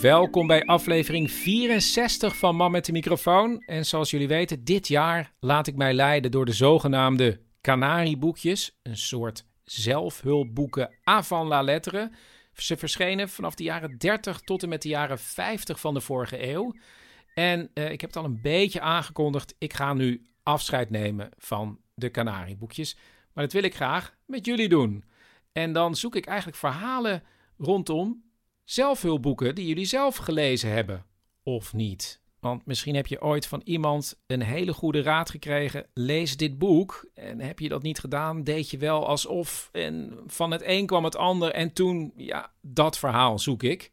Welkom bij aflevering 64 van Man met de microfoon. En zoals jullie weten, dit jaar laat ik mij leiden door de zogenaamde Canarieboekjes. Een soort zelfhulpboeken avant la lettre. Ze verschenen vanaf de jaren 30 tot en met de jaren 50 van de vorige eeuw. En eh, ik heb het al een beetje aangekondigd. Ik ga nu afscheid nemen van de Canarieboekjes. Maar dat wil ik graag met jullie doen. En dan zoek ik eigenlijk verhalen rondom zelfhulpboeken die jullie zelf gelezen hebben. Of niet. Want misschien heb je ooit van iemand een hele goede raad gekregen. Lees dit boek. En heb je dat niet gedaan, deed je wel alsof. En van het een kwam het ander. En toen, ja, dat verhaal zoek ik.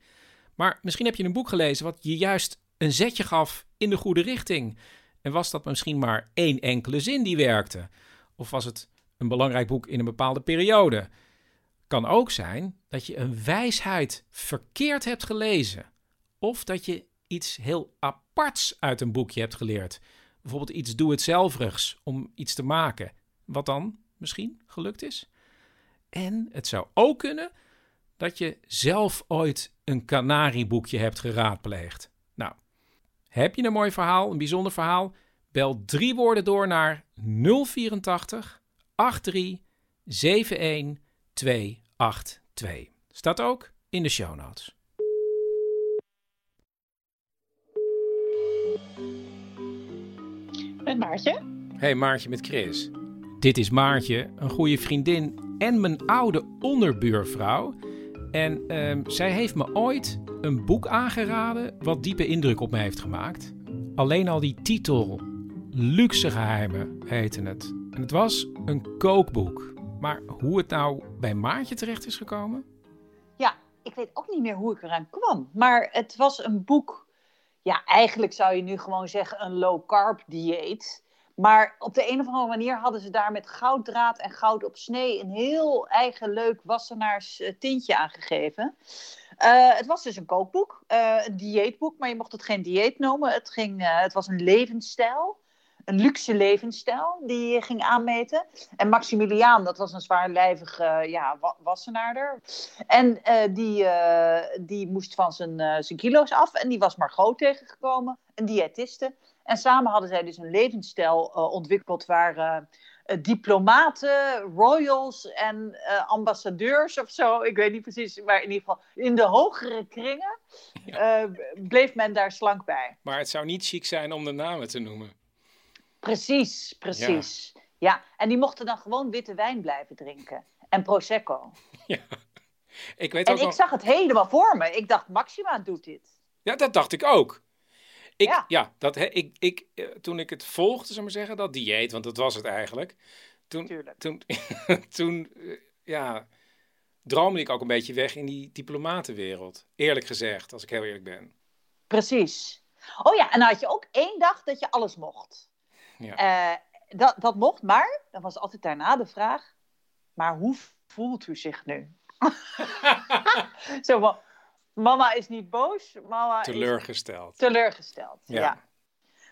Maar misschien heb je een boek gelezen wat je juist een zetje gaf in de goede richting. En was dat misschien maar één enkele zin die werkte? Of was het een belangrijk boek in een bepaalde periode? Kan ook zijn dat je een wijsheid verkeerd hebt gelezen. Of dat je iets heel aparts uit een boekje hebt geleerd. Bijvoorbeeld iets doe-het-zelverigs om iets te maken. Wat dan misschien gelukt is. En het zou ook kunnen dat je zelf ooit een kanarieboekje hebt geraadpleegd. Nou, heb je een mooi verhaal, een bijzonder verhaal? Bel drie woorden door naar 084 83 71 282. Staat ook in de show notes. Met Maartje. Hey Maartje met Chris. Dit is Maartje, een goede vriendin en mijn oude onderbuurvrouw. En ehm, zij heeft me ooit een boek aangeraden wat diepe indruk op me heeft gemaakt. Alleen al die titel, Luxe Geheimen heette het. En het was een kookboek. Maar hoe het nou bij Maartje terecht is gekomen? Ja, ik weet ook niet meer hoe ik eraan kwam. Maar het was een boek. Ja, eigenlijk zou je nu gewoon zeggen een low carb dieet. Maar op de een of andere manier hadden ze daar met gouddraad en goud op snee een heel eigen leuk wassenaars eh, tintje aangegeven. Eh, het was dus een kookboek, eh, een dieetboek, maar je mocht het geen dieet noemen. Het, ging, het was een levensstijl, een luxe levensstijl die je ging aanmeten. En Maximiliaan, dat was een zwaarlijvige ja, wa- wassenaarder. En eh, die, eh, die moest van zijn, eh, zijn kilo's af en die was Margot tegengekomen, een diëtiste. En samen hadden zij dus een levensstijl ontwikkeld waar diplomaten, royals en ambassadeurs of zo, ik weet niet precies, maar in ieder geval in de hogere kringen bleef men daar slank bij. Maar het zou niet chic zijn om de namen te noemen. Precies, precies. Ja. en die mochten dan gewoon witte wijn blijven drinken. En Prosecco. Ik weet En ook ik nog... zag het helemaal voor me. Ik dacht, Maxima doet dit. Ja, dat dacht ik ook. Ik, ja. Ja. dat, he- ik, ik, eh, toen ik het volgde, zou ik maar zeggen, dat dieet, want dat was het eigenlijk. Toen, Tuurlijk. toen, toen eh, ja, droomde ik ook een beetje weg in die diplomatenwereld. Eerlijk gezegd, als ik heel eerlijk ben. Precies. Oh ja, en dan had je ook één dag dat je alles mocht. Ja. Eh, dat, dat mocht, maar dan was altijd daarna de vraag: maar hoe voelt u zich nu? Zo van, mama is niet boos, mama is Teleurgesteld. teleurgesteld. Ja. Ja.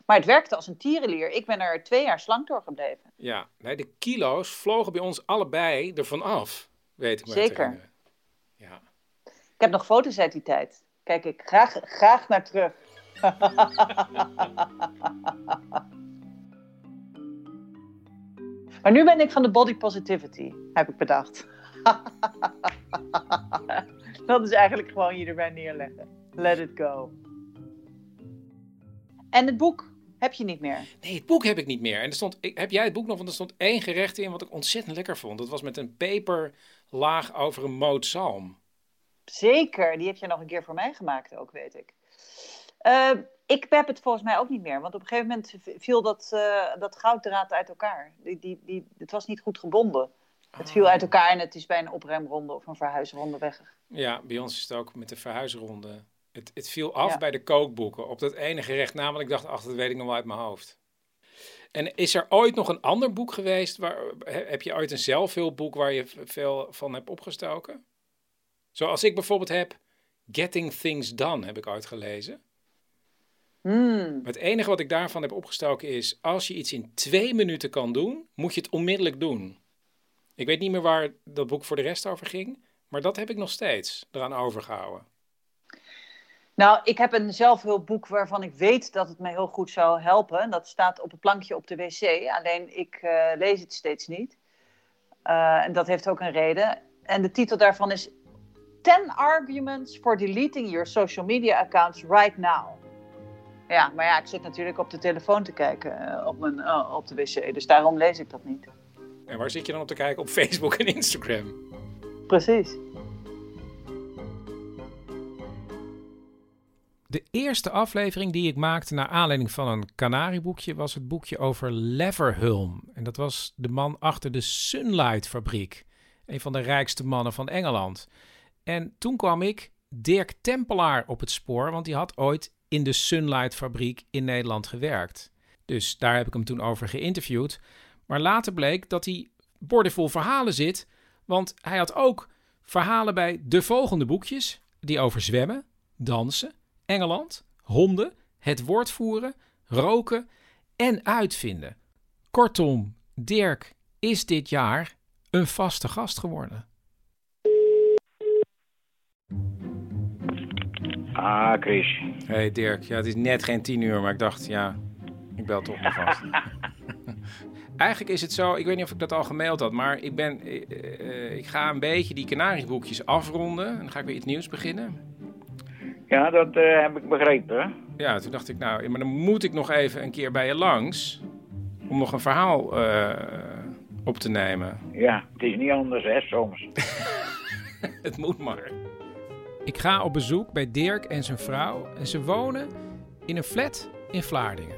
Maar het werkte als een tierenlier. Ik ben er twee jaar slank door gebleven. Ja, nee, de kilo's vlogen bij ons allebei ervan af, weet ik te Zeker. Ja. Ik heb nog foto's uit die tijd. Kijk ik graag, graag naar terug. maar nu ben ik van de body positivity, heb ik bedacht. dat is eigenlijk gewoon je erbij neerleggen. Let it go. En het boek heb je niet meer? Nee, het boek heb ik niet meer. En er stond, heb jij het boek nog? Want er stond één gerecht in wat ik ontzettend lekker vond. Dat was met een peperlaag over een moot zalm. Zeker, die heb je nog een keer voor mij gemaakt ook, weet ik. Uh, ik heb het volgens mij ook niet meer, want op een gegeven moment viel dat, uh, dat gouddraad uit elkaar. Die, die, die, het was niet goed gebonden. Het viel uit elkaar en het is bij een opruimronde of een verhuisronde weg. Ja, bij ons is het ook met de verhuisronde. Het, het viel af bij de kookboeken op dat ene gerecht namelijk ik dacht, ach, dat weet ik nog wel uit mijn hoofd. En is er ooit nog een ander boek geweest? Waar, heb je ooit een zelfhulpboek waar je veel van hebt opgestoken? Zoals ik bijvoorbeeld heb Getting Things Done, heb ik ooit gelezen. Hmm. Het enige wat ik daarvan heb opgestoken is, als je iets in twee minuten kan doen, moet je het onmiddellijk doen. Ik weet niet meer waar dat boek voor de rest over ging, maar dat heb ik nog steeds eraan overgehouden. Nou, ik heb een zelfhulpboek waarvan ik weet dat het mij heel goed zou helpen. Dat staat op het plankje op de wc, alleen ik uh, lees het steeds niet. Uh, en dat heeft ook een reden. En de titel daarvan is 10 Arguments for Deleting Your Social Media Accounts Right Now. Ja, maar ja, ik zit natuurlijk op de telefoon te kijken uh, op, mijn, uh, op de wc, dus daarom lees ik dat niet. En waar zit je dan op te kijken? Op Facebook en Instagram? Precies. De eerste aflevering die ik maakte naar aanleiding van een Canarieboekje was het boekje over Leverhulme. En dat was de man achter de Sunlight fabriek. Een van de rijkste mannen van Engeland. En toen kwam ik Dirk Tempelaar op het spoor, want die had ooit in de Sunlight fabriek in Nederland gewerkt. Dus daar heb ik hem toen over geïnterviewd. Maar later bleek dat hij bordevol verhalen zit, want hij had ook verhalen bij de volgende boekjes die over zwemmen, dansen, Engeland, honden, het woord voeren, roken en uitvinden. Kortom, Dirk is dit jaar een vaste gast geworden. Ah, Chris. Hey Dirk, ja, het is net geen tien uur, maar ik dacht, ja, ik bel toch maar vast. Eigenlijk is het zo, ik weet niet of ik dat al gemaild had, maar ik, ben, uh, ik ga een beetje die kanarieboekjes afronden. En dan ga ik weer iets nieuws beginnen. Ja, dat uh, heb ik begrepen. Ja, toen dacht ik, nou, maar dan moet ik nog even een keer bij je langs. Om nog een verhaal op te nemen. Ja, het is niet anders, hè, soms. het moet maar. Ik ga op bezoek bij Dirk en zijn vrouw. En ze wonen in een flat in Vlaardingen.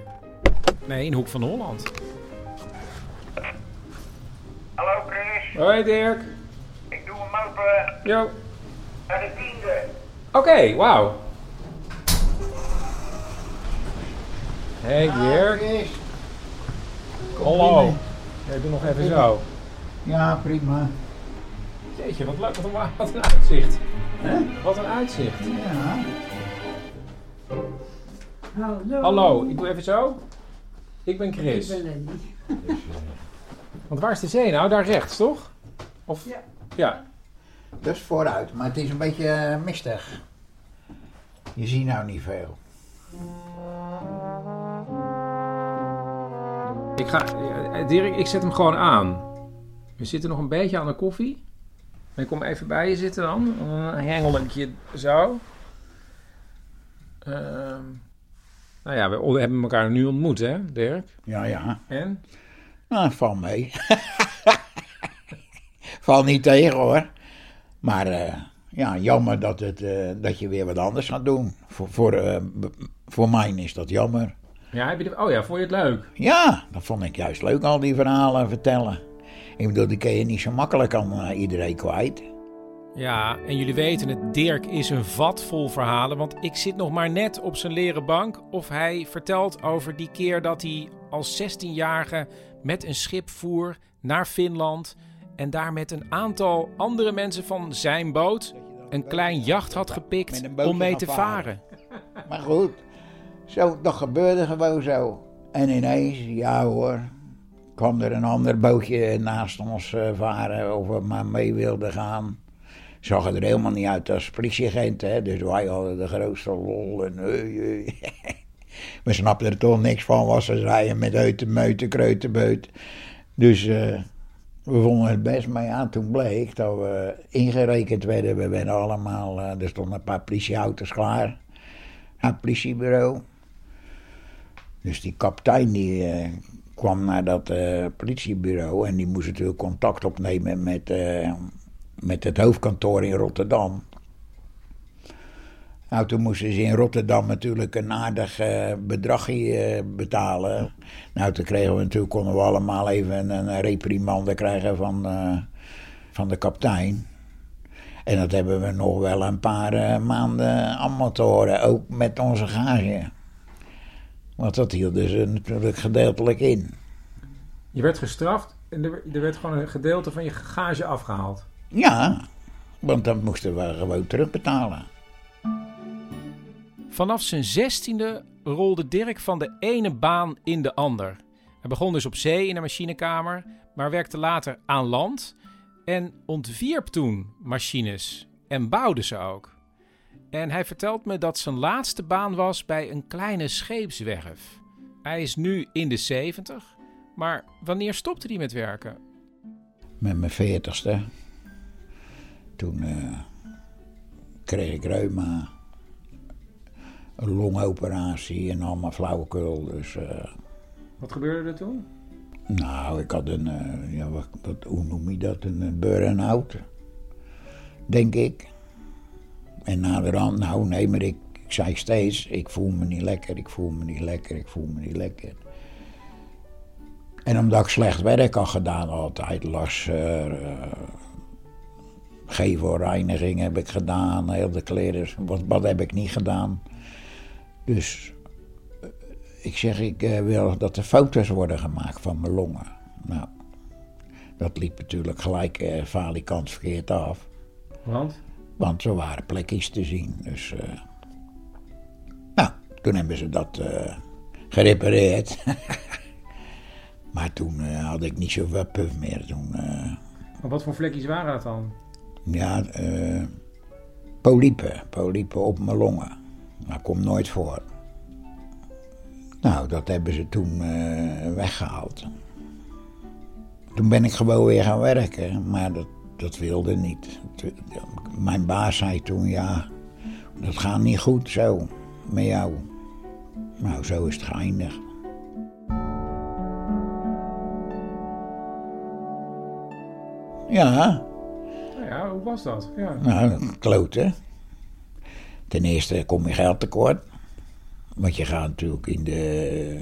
Nee, in Hoek van Holland. Hallo Chris. Hoi Dirk. Ik doe hem open. Jo. Naar de tiende. Oké, okay, wauw. Hey Dirk. Chris. Hallo. Ja, doe nog even zo. Ja, prima. Jeetje, wat leuk. Wat een, wat een uitzicht. Wat een uitzicht. Ja. Hallo. Hallo, ik doe even zo. Ik ben Chris. Ik ben Lenny. Want waar is de zee nou? Daar rechts, toch? Of... Ja. Ja. Dat is vooruit, maar het is een beetje uh, mistig. Je ziet nou niet veel. Ik ga... Dirk, ik zet hem gewoon aan. We zitten nog een beetje aan de koffie. Ik kom even bij je zitten dan. Dan hengel ik je zo. Uh, nou ja, we hebben elkaar nu ontmoet, hè, Dirk? Ja, ja. En? Nou, val mee. val niet tegen, hoor. Maar uh, ja, jammer dat, het, uh, dat je weer wat anders gaat doen. Voor, voor, uh, voor mij is dat jammer. Ja, heb je de, oh ja, vond je het leuk? Ja, dat vond ik juist leuk, al die verhalen vertellen. Ik bedoel, die kun je niet zo makkelijk aan iedereen kwijt. Ja, en jullie weten het, Dirk is een vat vol verhalen. Want ik zit nog maar net op zijn leren bank. Of hij vertelt over die keer dat hij als 16-jarige met een schip voer naar Finland. En daar met een aantal andere mensen van zijn boot een klein jacht had gepikt om mee te varen. Maar goed, zo, dat gebeurde gewoon zo. En ineens, ja hoor, kwam er een ander bootje naast ons varen of we maar mee wilden gaan. Zag er helemaal niet uit als politieagent, hè? dus wij hadden de grootste lol. En, uh, uh. we snapten er toch niks van, was ze rijden met uit de meute, kreutenbeut. Dus We vonden het best, maar ja, toen bleek dat we ingerekend werden. We werden allemaal, eh, er stonden een paar politieauto's klaar aan het politiebureau. Dus die kapitein die eh, kwam naar dat eh, politiebureau en die moest natuurlijk contact opnemen met, eh, met het hoofdkantoor in Rotterdam. Nou, toen moesten ze in Rotterdam natuurlijk een aardig eh, bedragje betalen. Nou, toen kregen we natuurlijk, konden we allemaal even een reprimande krijgen van, van de kapitein. En dat hebben we nog wel een paar maanden allemaal te horen, ook met onze gage. Want dat hielden ze natuurlijk gedeeltelijk in. Je werd gestraft en er, er werd gewoon een gedeelte van je gage afgehaald. Ja, want dan moesten we gewoon terugbetalen. Vanaf zijn zestiende rolde Dirk van de ene baan in de ander. Hij begon dus op zee in een machinekamer, maar werkte later aan land en ontwierp toen machines en bouwde ze ook. En hij vertelt me dat zijn laatste baan was bij een kleine scheepswerf. Hij is nu in de 70, maar wanneer stopte hij met werken? Met mijn veertigste. Toen eh, kreeg ik reuma. Een longoperatie en allemaal flauwekul. Dus eh, Wat gebeurde er toen? nou, ik had een, eh, ja, wat, wat, hoe noem je dat? Een, een burn-out. Denk ik. En naderhand, nou nee, maar ik, zei steeds, ik voel me niet lekker, ik voel me niet lekker, ik voel me niet lekker. En omdat ik slecht werk had gedaan altijd, lasser, uh, gevelreiniging heb ik gedaan, heel de kleren, wat, wat heb ik niet gedaan. Dus eh, ik zeg, ik eh, wil dat er foto's worden gemaakt van mijn longen. Nou, dat liep natuurlijk gelijk eh, falikant verkeerd af. Want? Want er waren plekjes te zien. Dus, eh, nou, toen hebben ze dat eh, gerepareerd. maar toen eh, had ik niet zoveel puff meer. Toen, Maar wat voor vlekjes waren dat dan? ja, polypen. Polypen op mijn longen. Dat komt nooit voor. Nou, dat hebben ze toen eh, weggehaald. Toen ben ik gewoon weer gaan werken, maar dat, dat wilde niet. Mijn baas zei toen, ja, dat gaat niet goed zo, met jou. Nou, zo is het geëindigd. Ja, Nou ja, hoe was dat? Ja. nou, kloten. Ten eerste kom je geld tekort. Want je gaat natuurlijk in de,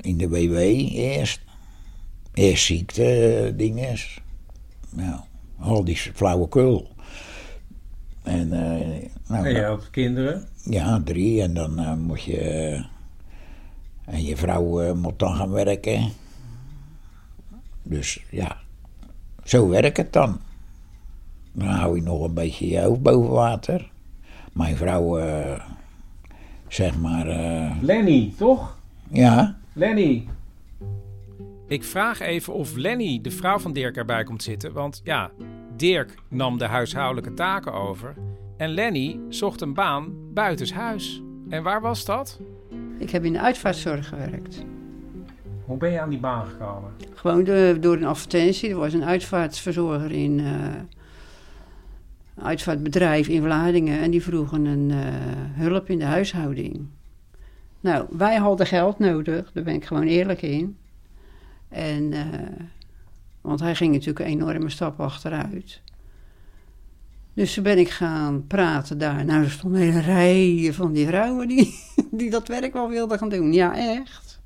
in de WW eerst. Eerst ziekte, dinges. Nou, al die flauwekul. En, eh, nou, En je had kinderen. ja, drie. En dan eh, moet je. eh, en je vrouw moet dan gaan werken. Dus ja, zo werkt het dan. Dan hou je nog een beetje je hoofd boven water. Mijn vrouw, zeg maar. Lenny, toch? ja, Lenny. Ik vraag even of Lenny, de vrouw van Dirk, erbij komt zitten. Want ja, Dirk nam de huishoudelijke taken over. En Lenny zocht een baan buitenshuis. En waar was dat? Ik heb in de uitvaartzorg gewerkt. Hoe ben je aan die baan gekomen? Gewoon door een advertentie. Er was een uitvaartverzorger in eh, een uitvaartbedrijf in Vlaardingen. En die vroegen een eh, hulp in de huishouding. Nou, wij hadden geld nodig. Daar ben ik gewoon eerlijk in. En, eh, want hij ging natuurlijk een enorme stap achteruit. Dus toen ben ik gaan praten daar. Nou, er stonden hele rijen van die vrouwen die, die dat werk wel wilden gaan doen. Ja, echt.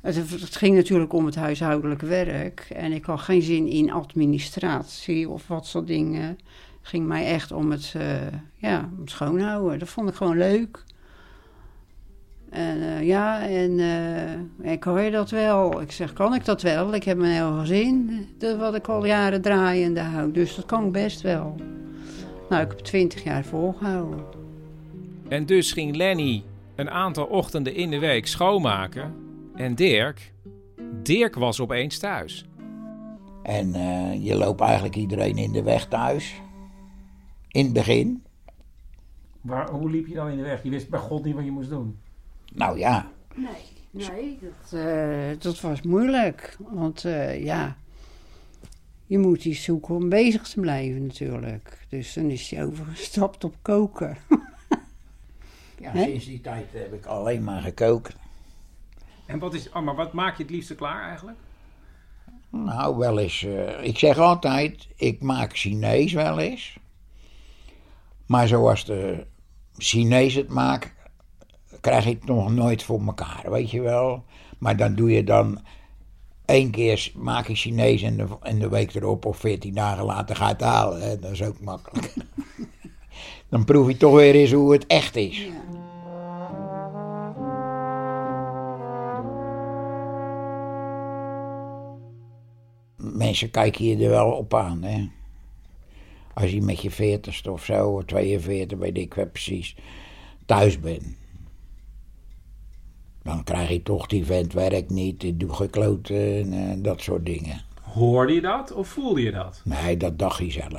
Het, het ging natuurlijk om het huishoudelijk werk. En ik had geen zin in administratie of wat soort dingen. Het ging mij echt om het, eh, ja, om het schoonhouden. Dat vond ik gewoon leuk. En eh, ja, en eh, ik hoor je dat wel. Ik zeg, kan ik dat wel? Ik heb een heel gezin, dat wat ik al jaren draaiende hou. Dus dat kan ik best wel. Nou, ik heb twintig jaar volgehouden. En dus ging Lenny een aantal ochtenden in de week schoonmaken. En Dirk, Dirk was opeens thuis. en eh, je loopt eigenlijk iedereen in de weg thuis. In het begin. Waar, hoe liep je dan in de weg? Je wist bij God niet wat je moest doen. Nou ja, Nee, dat, eh, dat was moeilijk. Want eh, ja, je moet iets zoeken om bezig te blijven natuurlijk. Dus dan is hij overgestapt op koken. Ja, sinds die tijd heb ik alleen maar gekookt. En wat is, oh, maar wat maak je het liefste klaar eigenlijk? Nou, wel eens. eh, ik zeg altijd, ik maak Chinees wel eens. Maar zoals de Chinees het maakt, krijg ik het nog nooit voor elkaar, weet je wel. Maar dan doe je dan één keer maak je Chinees en de, en de week erop of veertien dagen later ga je het halen. Hè? Dat is ook makkelijk. dan proef je toch weer eens hoe het echt is. Mensen kijken je er wel op aan, hè. Als je met je veertigste of zo, of 42, weet ik wel precies, thuis bent. Dan krijg je toch die vent werkt niet, die doet gekloten en eh, dat soort dingen. Hoorde je dat of voelde je dat? Nee, dat dacht hij zelf.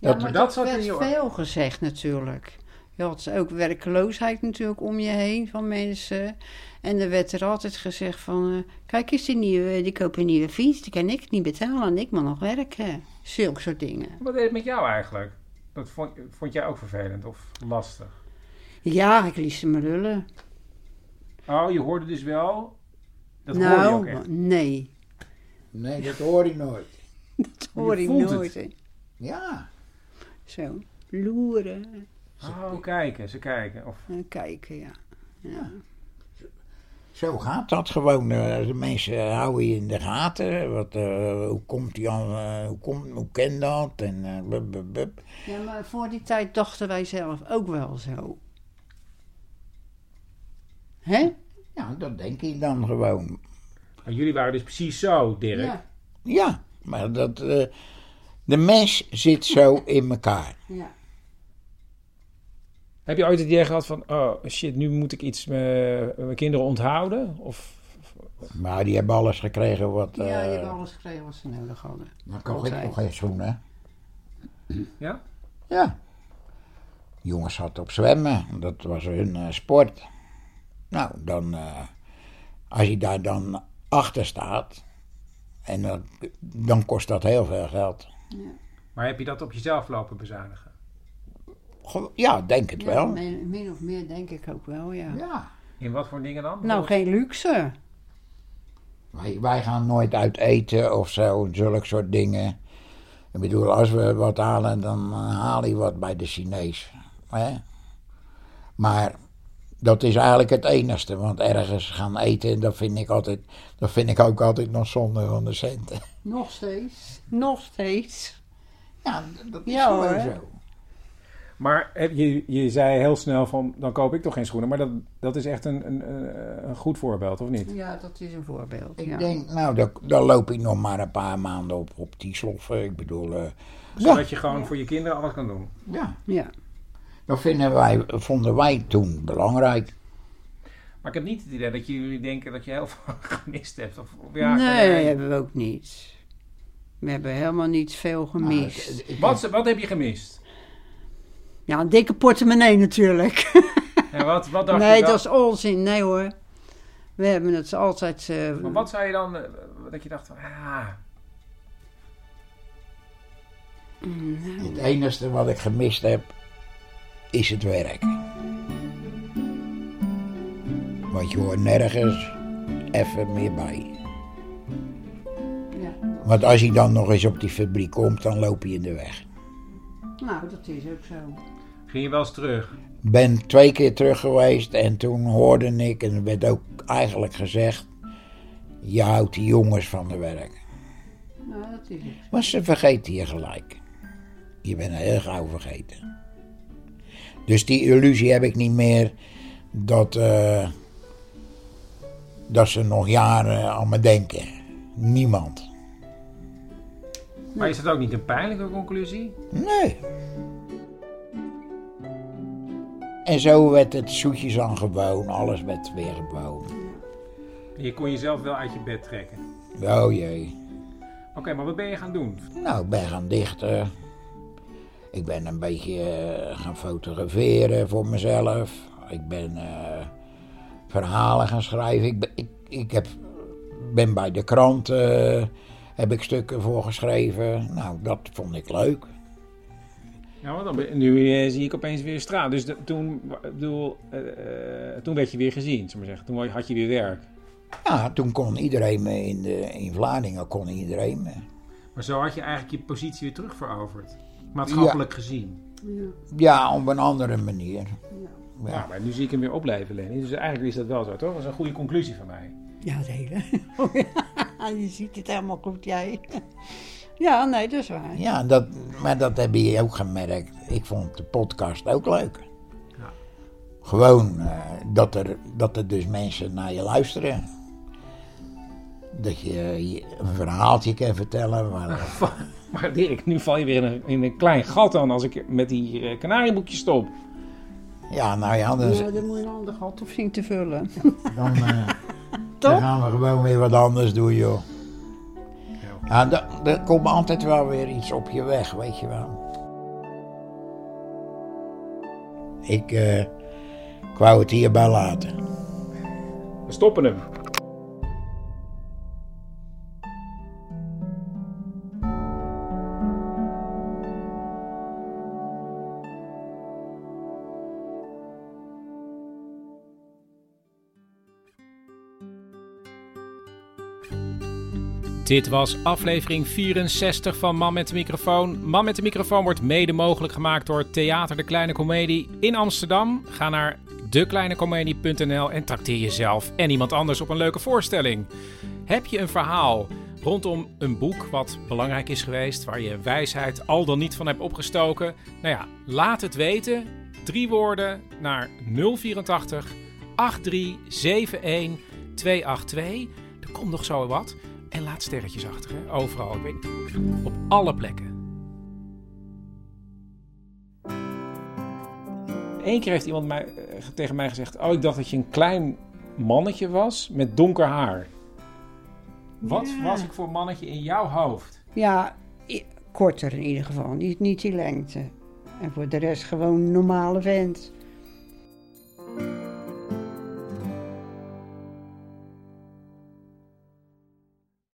Ja, Dat- maar dat dat, werd veel gezegd natuurlijk. Je had ook werkloosheid natuurlijk om je heen van mensen. En er werd er altijd gezegd van... eh, kijk eens, die, nieuwe, die koop een nieuwe fiets. Die kan ik niet betalen en ik moet nog werken. Zulke soort dingen. Wat deed het met jou eigenlijk? Dat vond, vond jij ook vervelend of lastig? Ja, ik liet ze me lullen. Oh, je hoorde dus wel. Dat hoorde je nou, ook echt. nee. Nee, dat hoor je nooit. Dat hoor Je ik nooit. het. hè. Ja. Zo, loeren Oh, kijken, ze kijken. Of, en kijken, ja. ja. Zo gaat dat gewoon. eh, De mensen houden je in de gaten. Wat, eh, hoe komt die aan, eh, hoe, komt, hoe ken dat? En eh, bub, bub, bub. Ja, maar voor die tijd dachten wij zelf ook wel zo. Hè? Ja, dat denk ik dan gewoon. Jullie waren dus precies zo, Dirk. Ja. Ja, maar dat, eh, de mens zit zo in elkaar. ja. Heb je ooit het idee gehad van, oh shit, nu moet ik iets met mijn kinderen onthouden? Of, Maar die hebben alles gekregen wat... Ja, die eh, hebben alles gekregen wat ze nodig hadden. Dan kocht ik nog geen schoenen. ja? Ja. Jongens hadden op zwemmen. Dat was hun eh, sport. Nou, dan... eh, als je daar dan achter staat... En dan, dan kost dat heel veel geld. Maar heb je dat op jezelf lopen bezuinigen? Ge- Ja, denk het Ja, wel. min, min of meer denk ik ook wel, ja. Ja. In wat voor dingen dan? Nou, geen luxe. Wij, wij gaan nooit uit eten of zo, zulke soort dingen. Ik bedoel, als we wat halen, dan eh, haal je wat bij de Chinees. Hè? Maar dat is eigenlijk het enigste, want ergens gaan eten, dat vind ik, altijd, dat vind ik ook altijd nog zonde van de centen. Nog steeds. Nog steeds. Ja, dat is Ja, gewoon hoor. zo. Maar heb je, je zei heel snel van, dan koop ik toch geen schoenen. Maar dat, dat is echt een, een, een- een goed voorbeeld, of niet? Ja, dat is een voorbeeld. Ik ja. denk, nou, dan, dan loop ik nog maar een paar maanden op, op die sloffen. Ik bedoel, eh, Zodat je gewoon voor je kinderen alles kan doen. ja, Ja. Dat vinden wij, vonden wij toen belangrijk. Maar ik heb niet het idee dat jullie denken dat je heel veel gemist hebt. Of, of ja, nee, jij- hebben we ook niet. We hebben helemaal niet veel gemist. Nou, ik- ik- Wat, wat heb je gemist? ja, een dikke portemonnee natuurlijk. En wat, wat dacht nee, je dat is onzin. Nee hoor. We hebben het altijd... eh, Maar wat zou je dan, eh, dat je dacht van, ah, Het enige wat ik gemist heb, is het werk. Want je hoort nergens even meer bij. ja. Want als je dan nog eens op die fabriek komt, dan loop je in de weg. Nou, dat is ook zo. ging je wel eens terug? Ik ben twee keer terug geweest en toen hoorde ik, en er werd ook eigenlijk gezegd, je houdt die jongens van de werk. Nou, dat is ook Maar ze vergeten je gelijk. Je bent heel gauw vergeten. Dus die illusie heb ik niet meer dat, eh, dat ze nog jaren aan me denken. Niemand. Maar is dat ook niet een pijnlijke conclusie? Nee. En zo werd het zoetjes aan gewoon. Alles werd weer gewoon. Je kon jezelf wel uit je bed trekken. Oh jee. Oké, maar wat ben je gaan doen? Nou, ik ben gaan dichten. Ik ben een beetje eh, gaan fotograferen voor mezelf. Ik ben eh, verhalen gaan schrijven. Ik, ben- ik, ik heb, ben bij de krant, eh, heb ik stukken voor geschreven. Nou, dat vond ik leuk. Ja, want dan nu zie ik opeens weer straat. Dus de- toen, bedoel, toen werd je weer gezien, zullen we zeggen. Toen had je weer werk. Ja, toen kon iedereen me in, de, in Vlaardingen, kon iedereen me. Maar zo had je eigenlijk je positie weer terug Maatschappelijk gezien. Ja, op een andere manier. Ja. Ja. maar nu zie ik hem weer opleven, Lenny. Dus eigenlijk is dat wel zo, toch? Dat is een goede conclusie van mij. Ja, het hele. je ziet het helemaal goed, jij. ja, nee, dat is waar. Ja, dat, maar dat heb je ook gemerkt. Ik vond de podcast ook leuk. Ja. Gewoon eh, dat, er, dat er dus mensen naar je luisteren. Dat je je een verhaaltje kan vertellen. Waar, Maar Dirk, nu val je weer in een, in een klein gat aan als ik met die eh, kanarieboekjes stop. ja, nou ja, dan, Ja, dan moet je een ander gat op zien te vullen. dan, eh, dan gaan we gewoon weer wat anders doen, joh. Ja, er komt altijd wel weer iets op je weg, weet je wel. Ik, eh, ik wou het hierbij laten. We stoppen hem. Dit was aflevering 64 van Man met de Microfoon. Man met de Microfoon wordt mede mogelijk gemaakt door Theater de Kleine Comedie in Amsterdam. Ga naar dekleinecomedie.nl en trakteer jezelf en iemand anders op een leuke voorstelling. Heb je een verhaal rondom een boek wat belangrijk is geweest, waar je wijsheid al dan niet van hebt opgestoken? Nou ja, laat het weten. Drie woorden naar 084 8371 282. Er komt nog zo wat. En laat sterretjes achter, hè? overal. Ik weet, op alle plekken. Eén keer heeft iemand mij, eh, tegen mij gezegd: Oh, ik dacht dat je een klein mannetje was met donker haar. Wat Ja. was ik voor mannetje in jouw hoofd? Ja, korter in ieder geval. Niet, niet die lengte. En voor de rest gewoon een normale vent.